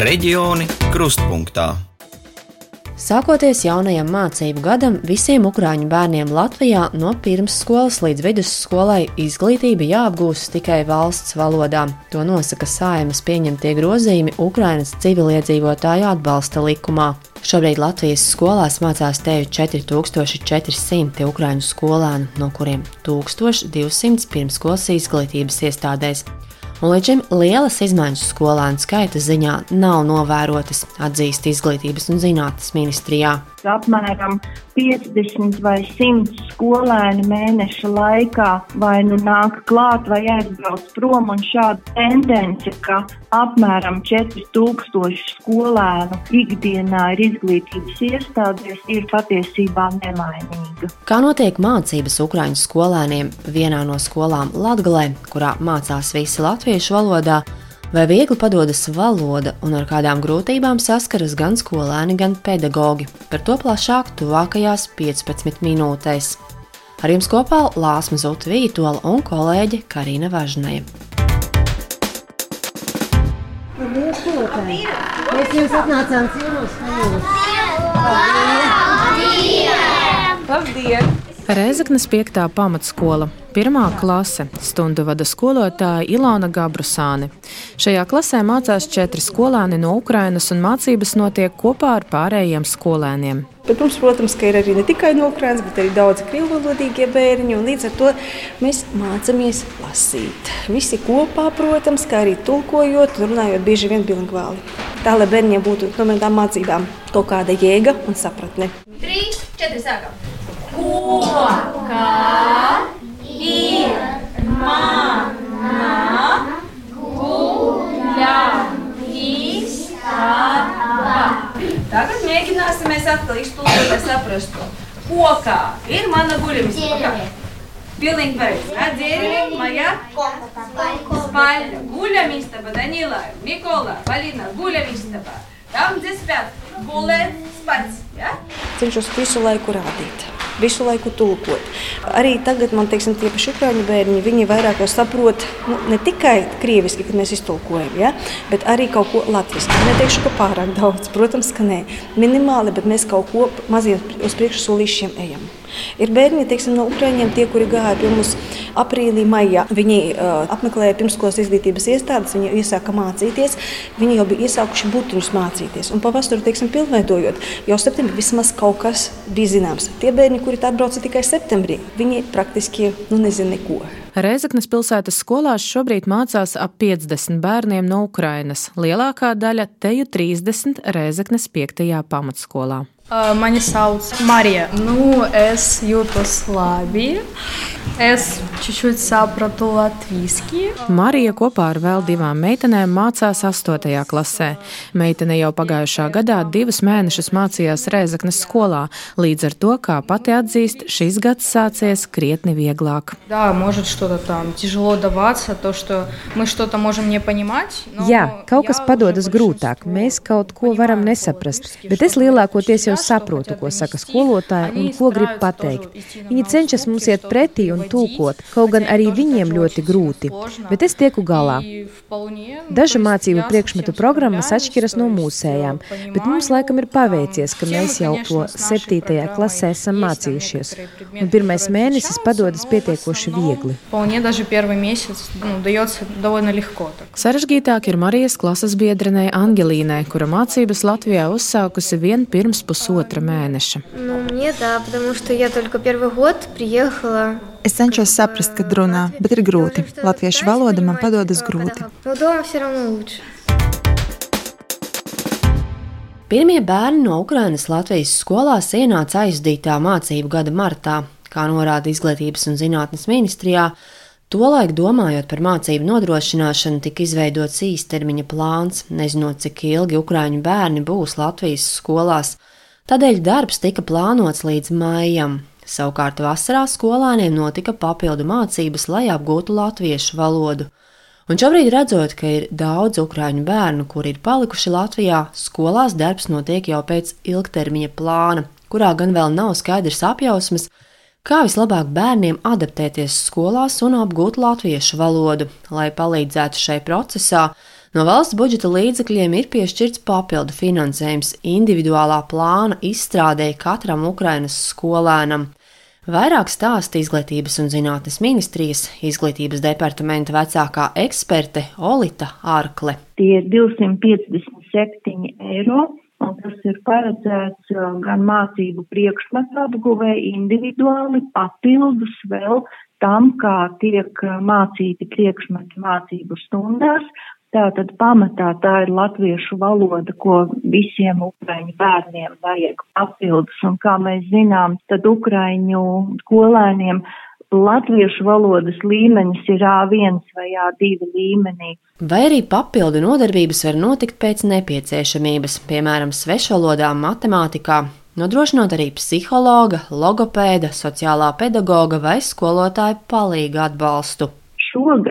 Reģioni krustpunktā. Sākoties jaunajam mācību gadam, visiem ukrāņu bērniem Latvijā no pirmsskolas līdz vidusskolai izglītība jāapgūst tikai valsts valodā. To nosaka saimas pieņemtie grozījumi Ukrainas civiliedzīvotāju atbalsta likumā. Šobrīd Latvijas skolās mācās teju 4400 ukrāņu skolēnu, no kuriem 1200 pirmskolas izglītības iestādēs un līdz šim lielas izmaiņas skolēnu skaita ziņā nav novērotas, atzīst Izglītības un zinātnes ministrijā. Apmēram 50 vai 100 skolēni mēneša laikā vai nu nāk klāt vai aizbrauc prom, šāda tendence, ka apmēram 4000 skolēnu ikdienā ir izglītības iestādēs, ir patiesībā nemainīga. Kā notiek mācības Ukraiņu skolēniem vienā no skolām Latgalē, kurā mācās visi latviešu valodā? Vai viegli padodas valoda un ar kādām grūtībām saskaras gan skolēni, gan pedagogi? Par to plašāk tuvākajās 15 minūtēs. Ar jums kopā Lāsma Zuta Vītola un kolēģe Karina Važnaja. Mēs jums atnācām ciemos jūras. Labdien! Reizeknas 5. pamatskola, 1. klase, stundu vada skolotāja Ilona Gabrusāne. Šajā klasē mācās četri skolēni no Ukrainas, un mācības notiek kopā ar pārējiem skolēniem. Bet mums, protams, ir arī ne tikai no Ukrainas, bet arī daudzi krievalodīgie bērni. Līdz ar to mēs mācāmies lasīt. Visi kopā, protams, kā arī tulkojot, runājot bieži vien bilingvāli. Tā lai bērniem būtu no tām mācībām kaut kāda jēga un sapratne. Trīs, četri sākam! Koka ir mana guļamistaba. Tagad mēģināsim mēs atkal iztulkot, lai saprastu. Kokā ir mana guļamistaba. Pilnīgi pareizi. Dzērve, моя спальня. Гулямистaba, Данила, Микола, Полина, гулямистaba. Там, где спят, гулēt, spать. Ja? Cenšos visu laiku rādīt visu laiku tulkot. Arī tagad man teiksim, tie paši ukrāņu bērni, viņi vairāk saprot nu, ne tikai krieviski, kad mēs iztulkojam, ja, bet arī kaut ko latviešu. Neteikšu, ka pārāk daudz, protams, ka nē, minimāli, bet mēs kaut ko maziem uz priekšu solīšiem ejam. Ir bērni teiksim, no Ukrāņiem, tie, kuri gāja pie mums aprīlī, maijā. Viņi uh, apmeklēja pirmskolas izglītības iestādes, viņi iesāka mācīties. Viņi jau bija iesākuši butuļus mācīties. Un pavasarī, teiksim, pilnveidojot, jau septembrī vismaz kaut kas bija zināms. Tie bērni, kuri atbrauca tikai septembrī, viņi praktiski nu, nezina neko. Reizeknas pilsētas skolās šobrīd mācās ap 50 bērniem no Ukrainas. Lielākā daļa teju 30 Reizeknas 5. pamatskolā. Mani sauc Marija. Nu, es jūtos labi. Es čuču sapratu latviešu. Marija kopā ar vēl divām meitenēm mācās 8. klasē. Meitene jau pagājušā gadā divus mēnešus mācījās Rēzaknes skolā. Līdz ar to, kā pati atzīst, šis gads sācies krietni vieglāk. Jā, kaut kas padodas grūtāk. Mēs kaut ko varam nesaprast, bet es lielākoties jau saprotu, ko saka skolotāja un ko grib pateikt. Viņi cenšas mums iet pretī un tulkot, kaut gan arī viņiem ļoti grūti, bet es tieku galā. Dažu mācību priekšmetu programmas atšķiras no mūsējām, bet mums laikam ir paveicies, ka mēs jau to septītajā klasē esam mācījušies, un pirmais mēnesis padodas pietiekoši viegli. Sarežģītāk ir Marijas klases biedrenei Angelīnai, kura mācības Latvijā uzsākusi vien pirms pusotra mēneša. Nu, мне, да, потому что я только первый год приехала Es cenšos saprast, kad runā, bet ir grūti. Latviešu valoda man padodas grūti. Pirmie bērni no Ukrainas Latvijas skolās ienāca aizdītā mācību gada martā, kā norāda Izglītības un zinātnes ministrijā. Tolaik domājot par mācību nodrošināšanu, tika izveidots īstermiņa plāns, nezinot, cik ilgi ukrāņu bērni būs Latvijas skolās. Tādēļ darbs tika plānots līdz maijam, Savukārt vasarā skolēniem notika papildu mācības, lai apgūtu latviešu valodu. Un šobrīd, redzot, ka ir daudz ukrāņu bērnu, kuri ir palikuši Latvijā, skolās darbs notiek jau pēc ilgtermiņa plāna, kurā gan vēl nav skaidrs apjausmas, kā vislabāk bērniem adaptēties skolās un apgūt latviešu valodu, lai palīdzētu šai procesā. No valsts budžeta līdzekļiem ir piešķirts papildu finansējums individuālā plāna izstrādēji katram Ukrainas skolēnam. Vairāk stāsta Izglītības un zinātnes ministrijas izglītības departamenta vecākā eksperte Olita Arkle. Tie ir 257 eiro, un tas ir paredzēts uh, gan mācību priekšmetu apguvēji individuāli, papildus vēl tam, kā tiek uh, mācīti priekšmeti mācību stundās, Tātad pamatā tā ir latviešu valoda, ko visiem ukraiņu bērniem vajag papildus, un kā mēs zinām, tad ukraiņu skolēniem latviešu valodas līmenis ir A1 vai A2 līmenī. Vai arī papildu nodarbības var notikt pēc nepieciešamības, piemēram, svešvalodā, matemātikā, nodrošinot arī psihologa, logopēda, sociālā pedagoga vai skolotāja palīga atbalstu. Šogad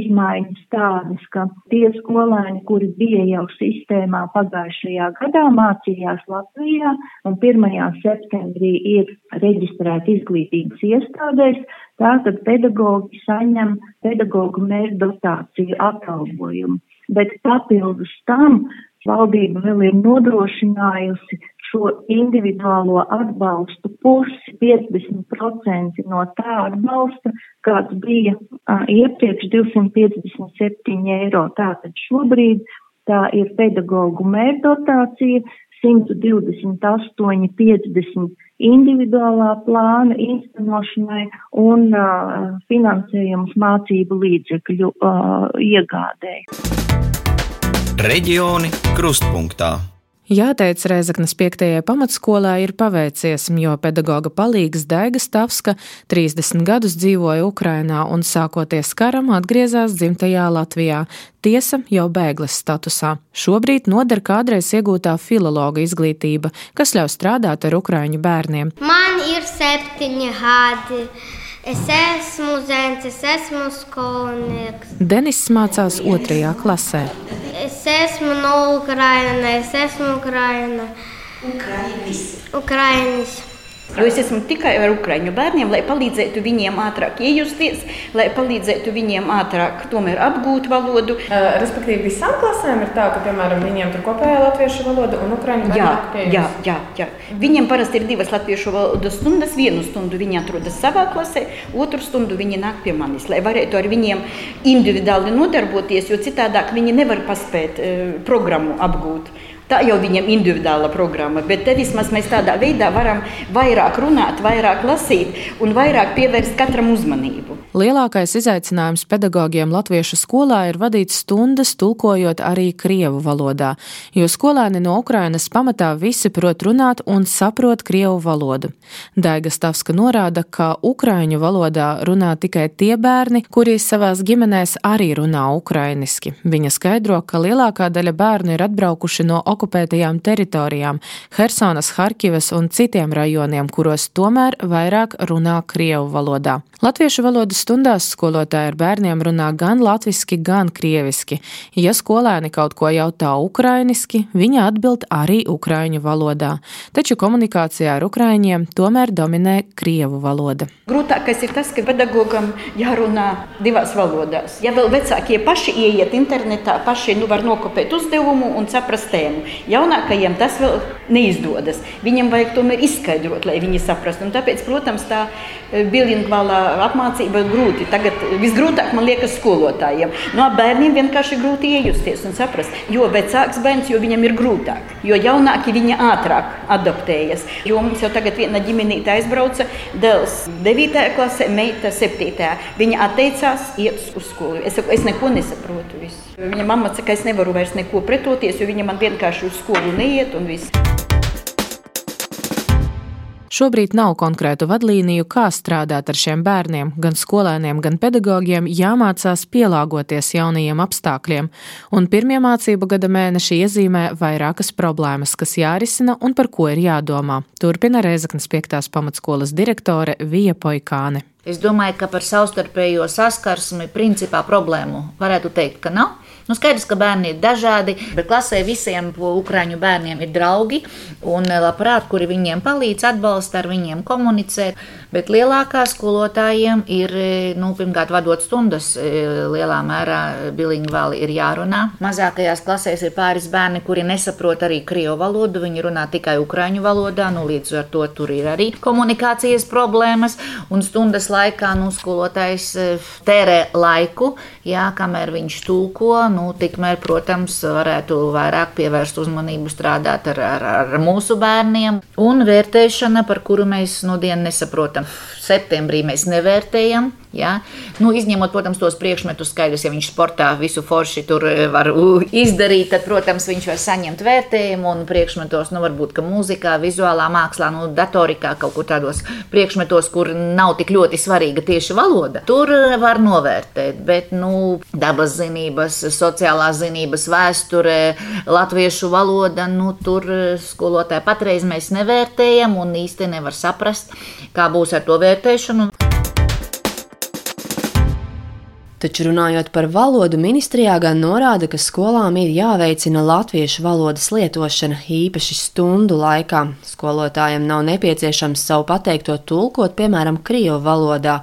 izmaiņas tādas, ka tie skolēni, kuri bija jau sistēmā pagājušajā gadā, mācījās Latvijā un 1. septembrī ir reģistrēti izglītības iestādēs, tātad pedagogi saņem pedagogu mērķu dotāciju atalgojumu. Bet papildus tam valdība vēl ir nodrošinājusi šo individuālo atbalstu pusi 50% no tā atbalsta, kāds bija uh, iepriekš 257 eiro. Tātad šobrīd tā ir pedagoģu mērdotācija 128,50 individuālā plāna īstenošanai un uh, finansējums mācību līdzekļu uh, iegādēji. Reģioni krustpunktā. Jāteic, Reizeknas 5. pamatskolā ir paveicies, jo pedagoga palīgs Daiga Stavska 30 gadus dzīvoja Ukrainā un sākoties karam atgriezās dzimtajā Latvijā, tiesa jau bēgles statusā. Šobrīd noder kādreiz iegūtā filologa izglītība, kas ļauj strādāt ar ukraiņu bērniem. Man ir septiņi gadi. Es esmu zēns, es esmu skolnieks. Denis mācās otrajā klasē. Es esmu no Ukrainas, es esmu Ukraina. Ukrainis. Ukrainis. Jo es esmu tikai ar ukrāņu bērniem, lai palīdzētu viņiem ātrāk iejusties, lai palīdzētu viņiem ātrāk tomēr apgūt valodu. Uh, respektīvi, visām klasēm ir tā, ka, piemēram, viņiem tur kopējā latviešu valoda un ukrāņu jā, jā, jā, jā. Viņiem parasti ir divas latviešu valodas stundas. Vienu stundu viņi atrodas savā klasē, otru stundu viņi nāk pie manis, lai varētu ar viņiem individuāli nodarboties, jo citādāk viņi nevar paspēt uh, programmu apgūt. Tā jau viņam ir individuāla programma, bet te vismaz mēs tādā veidā varam vairāk runāt, vairāk lasīt un vairāk pievērst katram uzmanību. Lielākais izaicinājums pedagogiem latviešu skolā ir vadīt stundas, tulkojot arī krievu valodā, jo skolēni no Ukrainas pamatā visi prot runāt un saprot krievu valodu. Daiga Stavska norāda, ka ukraiņu valodā runā tikai tie bērni, kuri savās ģimenēs arī runā ukrainiski. Viņa skaidro, ka lielākā daļa bērnu ir atbraukuši no okupētajām teritorijām, Hersonas, Harkivas un citiem rajoniem, kuros tomēr vairāk runā krievu valodā. Latviešu valodas stundās skolotāji ar bērniem runā gan latviski, gan krieviski. Ja skolēni kaut ko jautā ukrainiski, viņi atbild arī ukraiņu valodā. Taču komunikācijā ar ukraiņiem tomēr dominē krievu valoda. Grūtākais ir tas, ka pedagogam jārunā divās valodās. Ja vēl vecākie paši ieiet internetā, paši nu, var nokopēt uzdevumu un saprast tēmu. Jaunākajiem tas vēl neizdodas. Viņam vajag tomēr izskaidrot, lai viņi saprastu. Un tāpēc, protams, tā e, bilingvālā apmācība ir grūti. Tagad visgrūtāk man liekas skolotājiem. No bērniem vienkārši grūti iejusties un saprast. Jo vecāks bērns, jo viņam ir grūtāk. Jo jaunāki viņa ātrāk adaptējas. Jo mums jau tagad viena ģimenīte aizbrauca, dēls 9. klasē, meita 7. Viņa atteicās iet uz skolu. Es, es neko nesaprotu. Visu. Viņa mamma saka, ka es nevaru vairs neko pretoties, jo viņa man vienkārši uz skolu neiet un viss. Šobrīd nav konkrētu vadlīniju, kā strādāt ar šiem bērniem. Gan skolēniem, gan pedagogiem jāmācās pielāgoties jaunajiem apstākļiem, un pirmie mācību gada mēneši iezīmē vairākas problēmas, kas jārisina un par ko ir jādomā. Turpina Reizeknas 5. pamatskolas direktore Vija Poikāne. Es domāju, ka par savstarpējo saskarsmi principā problēmu varētu teikt, ka nav. Nu, skaidrs, ka bērni ir dažādi, bet klasē visiem ukrāņu bērniem ir draugi un labprāt, kuri viņiem palīdz, atbalsta, ar viņiem komunicēt. Bet lielākā skolotājiem ir, nu, pirmkārt, vadot stundas, lielā mērā bilingvāli ir jārunā. Mazākajās klasēs ir pāris bērni, kuri nesaprot arī krievu valodu, viņi runā tikai ukraiņu valodā, nu, līdz ar to tur ir arī komunikācijas problēmas, un stundas laikā, nu, skolotājs tērē laiku, jā, kamēr viņš tulko, nu, tikmēr, protams, varētu vairāk pievērst uzmanību strādāt ar, ar, ar mūsu bērniem, un vērtēšana, par kuru mēs no dienas nesaprotam septembrī mēs nevērtējam. Ja? Nu, izņemot, protams, tos priekšmetus, skaidrs, ja viņš sportā visu forši tur e, var izdarīt, tad, protams, viņš var saņemt vērtējumu. Un priekšmetos, nu, varbūt mūzikā, vizuālā mākslā, nu, datorikā, kaut kur tādos priekšmetos, kur nav tik ļoti svarīga tieši valoda, tur e, var novērtēt. Bet, nu, dabas zinības, sociālās zinības, vēsture, latviešu valoda, nu, tur e, skolotāji patreiz mēs nevērtējam un īsti nevar saprast, kā būs ar to vērtēšanu. Taču runājot par valodu, ministrijā gan norāda, ka skolām ir jāveicina latviešu valodas lietošana īpaši stundu laikā. Skolotājiem nav nepieciešams savu pateikto tulkot, piemēram, krievu valodā.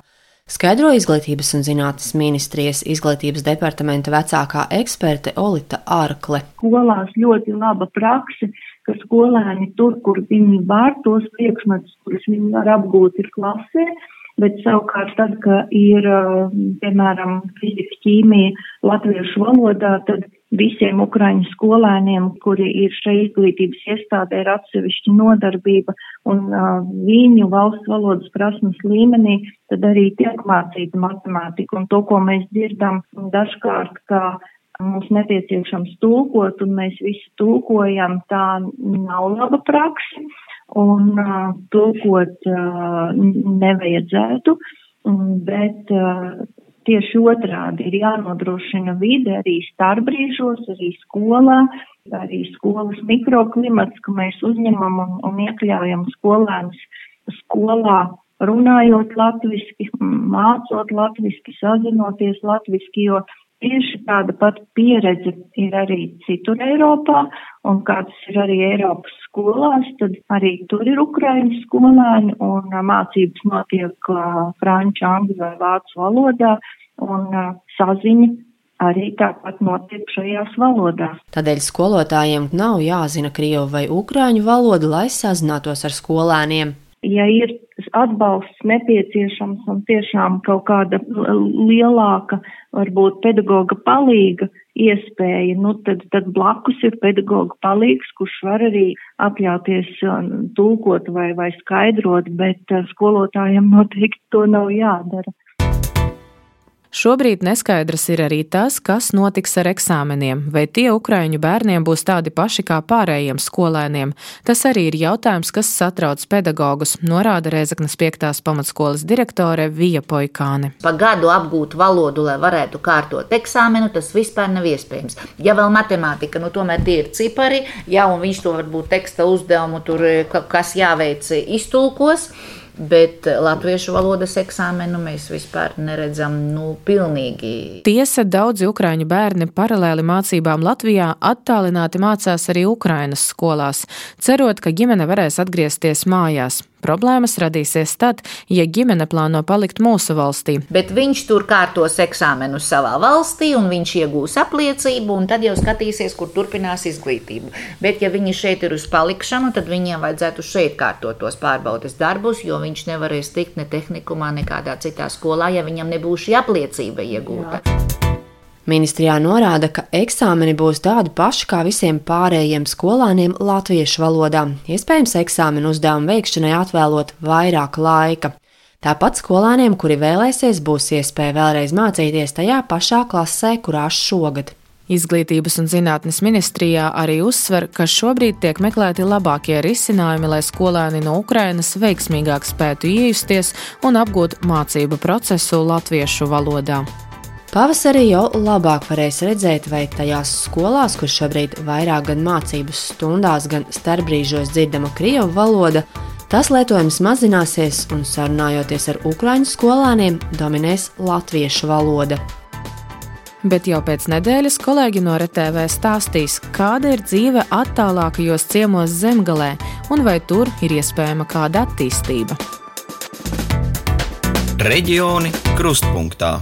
Skaidro izglītības un zinātnes ministrijas izglītības departamenta vecākā eksperte Olita Arkle. Skolās ļoti laba praksa, ka skolēni tur, kur viņi var tos priekšmetus, kurus viņi var apgūt, ir klasē bet savukārt tad, ka ir, piemēram, fizika, ķīmija latviešu valodā, tad visiem ukraiņu skolēniem, kuri ir šeit izglītības iestādē, ir atsevišķa nodarbība un uh, viņu valsts valodas prasmes līmenī, tad arī tiek mācīta matemātika. Un to, ko mēs dzirdam dažkārt, ka mums nepieciešams tulkot un mēs visi tulkojam, tā nav laba praksa un uh, tulkot uh, nevajadzētu, bet uh, tieši otrādi ir jānodrošina vide arī starpbrīžos, arī skolā, arī skolas mikroklimats, ka mēs uzņemam un, un iekļaujam skolēnus skolā runājot latviski, mācot latviski, sazinoties latviski, jo Tieši tāda pati pieredze ir arī citur Eiropā, un kā tas ir arī Eiropas skolās, tad arī tur ir ukraiņu skolēni, un mācības notiek franču, angļu vai vācu valodā, un saziņa arī tāpat notiek šajās valodās. Tādēļ skolotājiem nav jāzina krievu vai ukrāņu valodu, lai sazinātos ar skolēniem. Ja ir atbalsts nepieciešams un tiešām kaut kāda lielāka, varbūt pedagoga palīga iespēja, nu tad, tad blakus ir pedagoga palīgs, kurš var arī atļauties um, tulkot vai, vai skaidrot, bet uh, skolotājiem noteikti to nav jādara. Šobrīd neskaidrs ir arī tas, kas notiks ar eksāmeniem, vai tie ukraiņu bērniem būs tādi paši kā pārējiem skolēniem. Tas arī ir jautājums, kas satrauc pedagogus, norāda Rēzaknes 5. pamatskolas direktore Vija Poikāne. Pa gadu apgūt valodu, lai varētu kārtot eksāmenu, tas vispār nav iespējams. Ja vēl matemātika, nu tomēr tie ir cipari, ja un viņš to varbūt teksta uzdevumu tur, kas jāveic, iztulkos bet latviešu valodas eksāmenu mēs vispār neredzam nu, pilnīgi. Tiesa, daudzi ukraiņu bērni paralēli mācībām Latvijā attālināti mācās arī Ukrainas skolās, cerot, ka ģimene varēs atgriezties mājās. Problēmas radīsies tad, ja ģimene plāno palikt mūsu valstī. Bet viņš tur kārtos eksāmenus savā valstī, un viņš iegūs apliecību, un tad jau skatīsies, kur turpinās izglītību. Bet, ja viņi šeit ir uz palikšanu, tad viņiem vajadzētu šeit kārtot tos pārbaudes darbus, jo viņš nevarēs tikt ne tehnikumā, nekādā citā skolā, ja viņam nebūs šī apliecība iegūta. Jā. Ministrijā norāda, ka eksāmeni būs tādi paši kā visiem pārējiem skolāniem latviešu valodā. Iespējams, eksāmenu uzdevumu veikšanai atvēlot vairāk laika. Tāpat skolāniem, kuri vēlēsies, būs iespēja vēlreiz mācīties tajā pašā klasē, kurā šogad. Izglītības un zinātnes ministrijā arī uzsver, ka šobrīd tiek meklēti labākie risinājumi, lai skolēni no Ukrainas veiksmīgāk spētu iejusties un apgūt mācību procesu latviešu valodā. Pavasarī jau labāk varēs redzēt, vai tajās skolās, kur šobrīd vairāk gan mācību stundās, gan starpbrīžos dzirdama krievu valoda, tas lietojums mazināsies un sarunājoties ar ukraiņu skolāniem, dominēs latviešu valoda. Bet jau pēc nedēļas kolēģi no RTV stāstīs, kāda ir dzīve attālākajos ciemos zemgalē un vai tur ir iespējama kāda attīstība. Reģioni krustpunktā.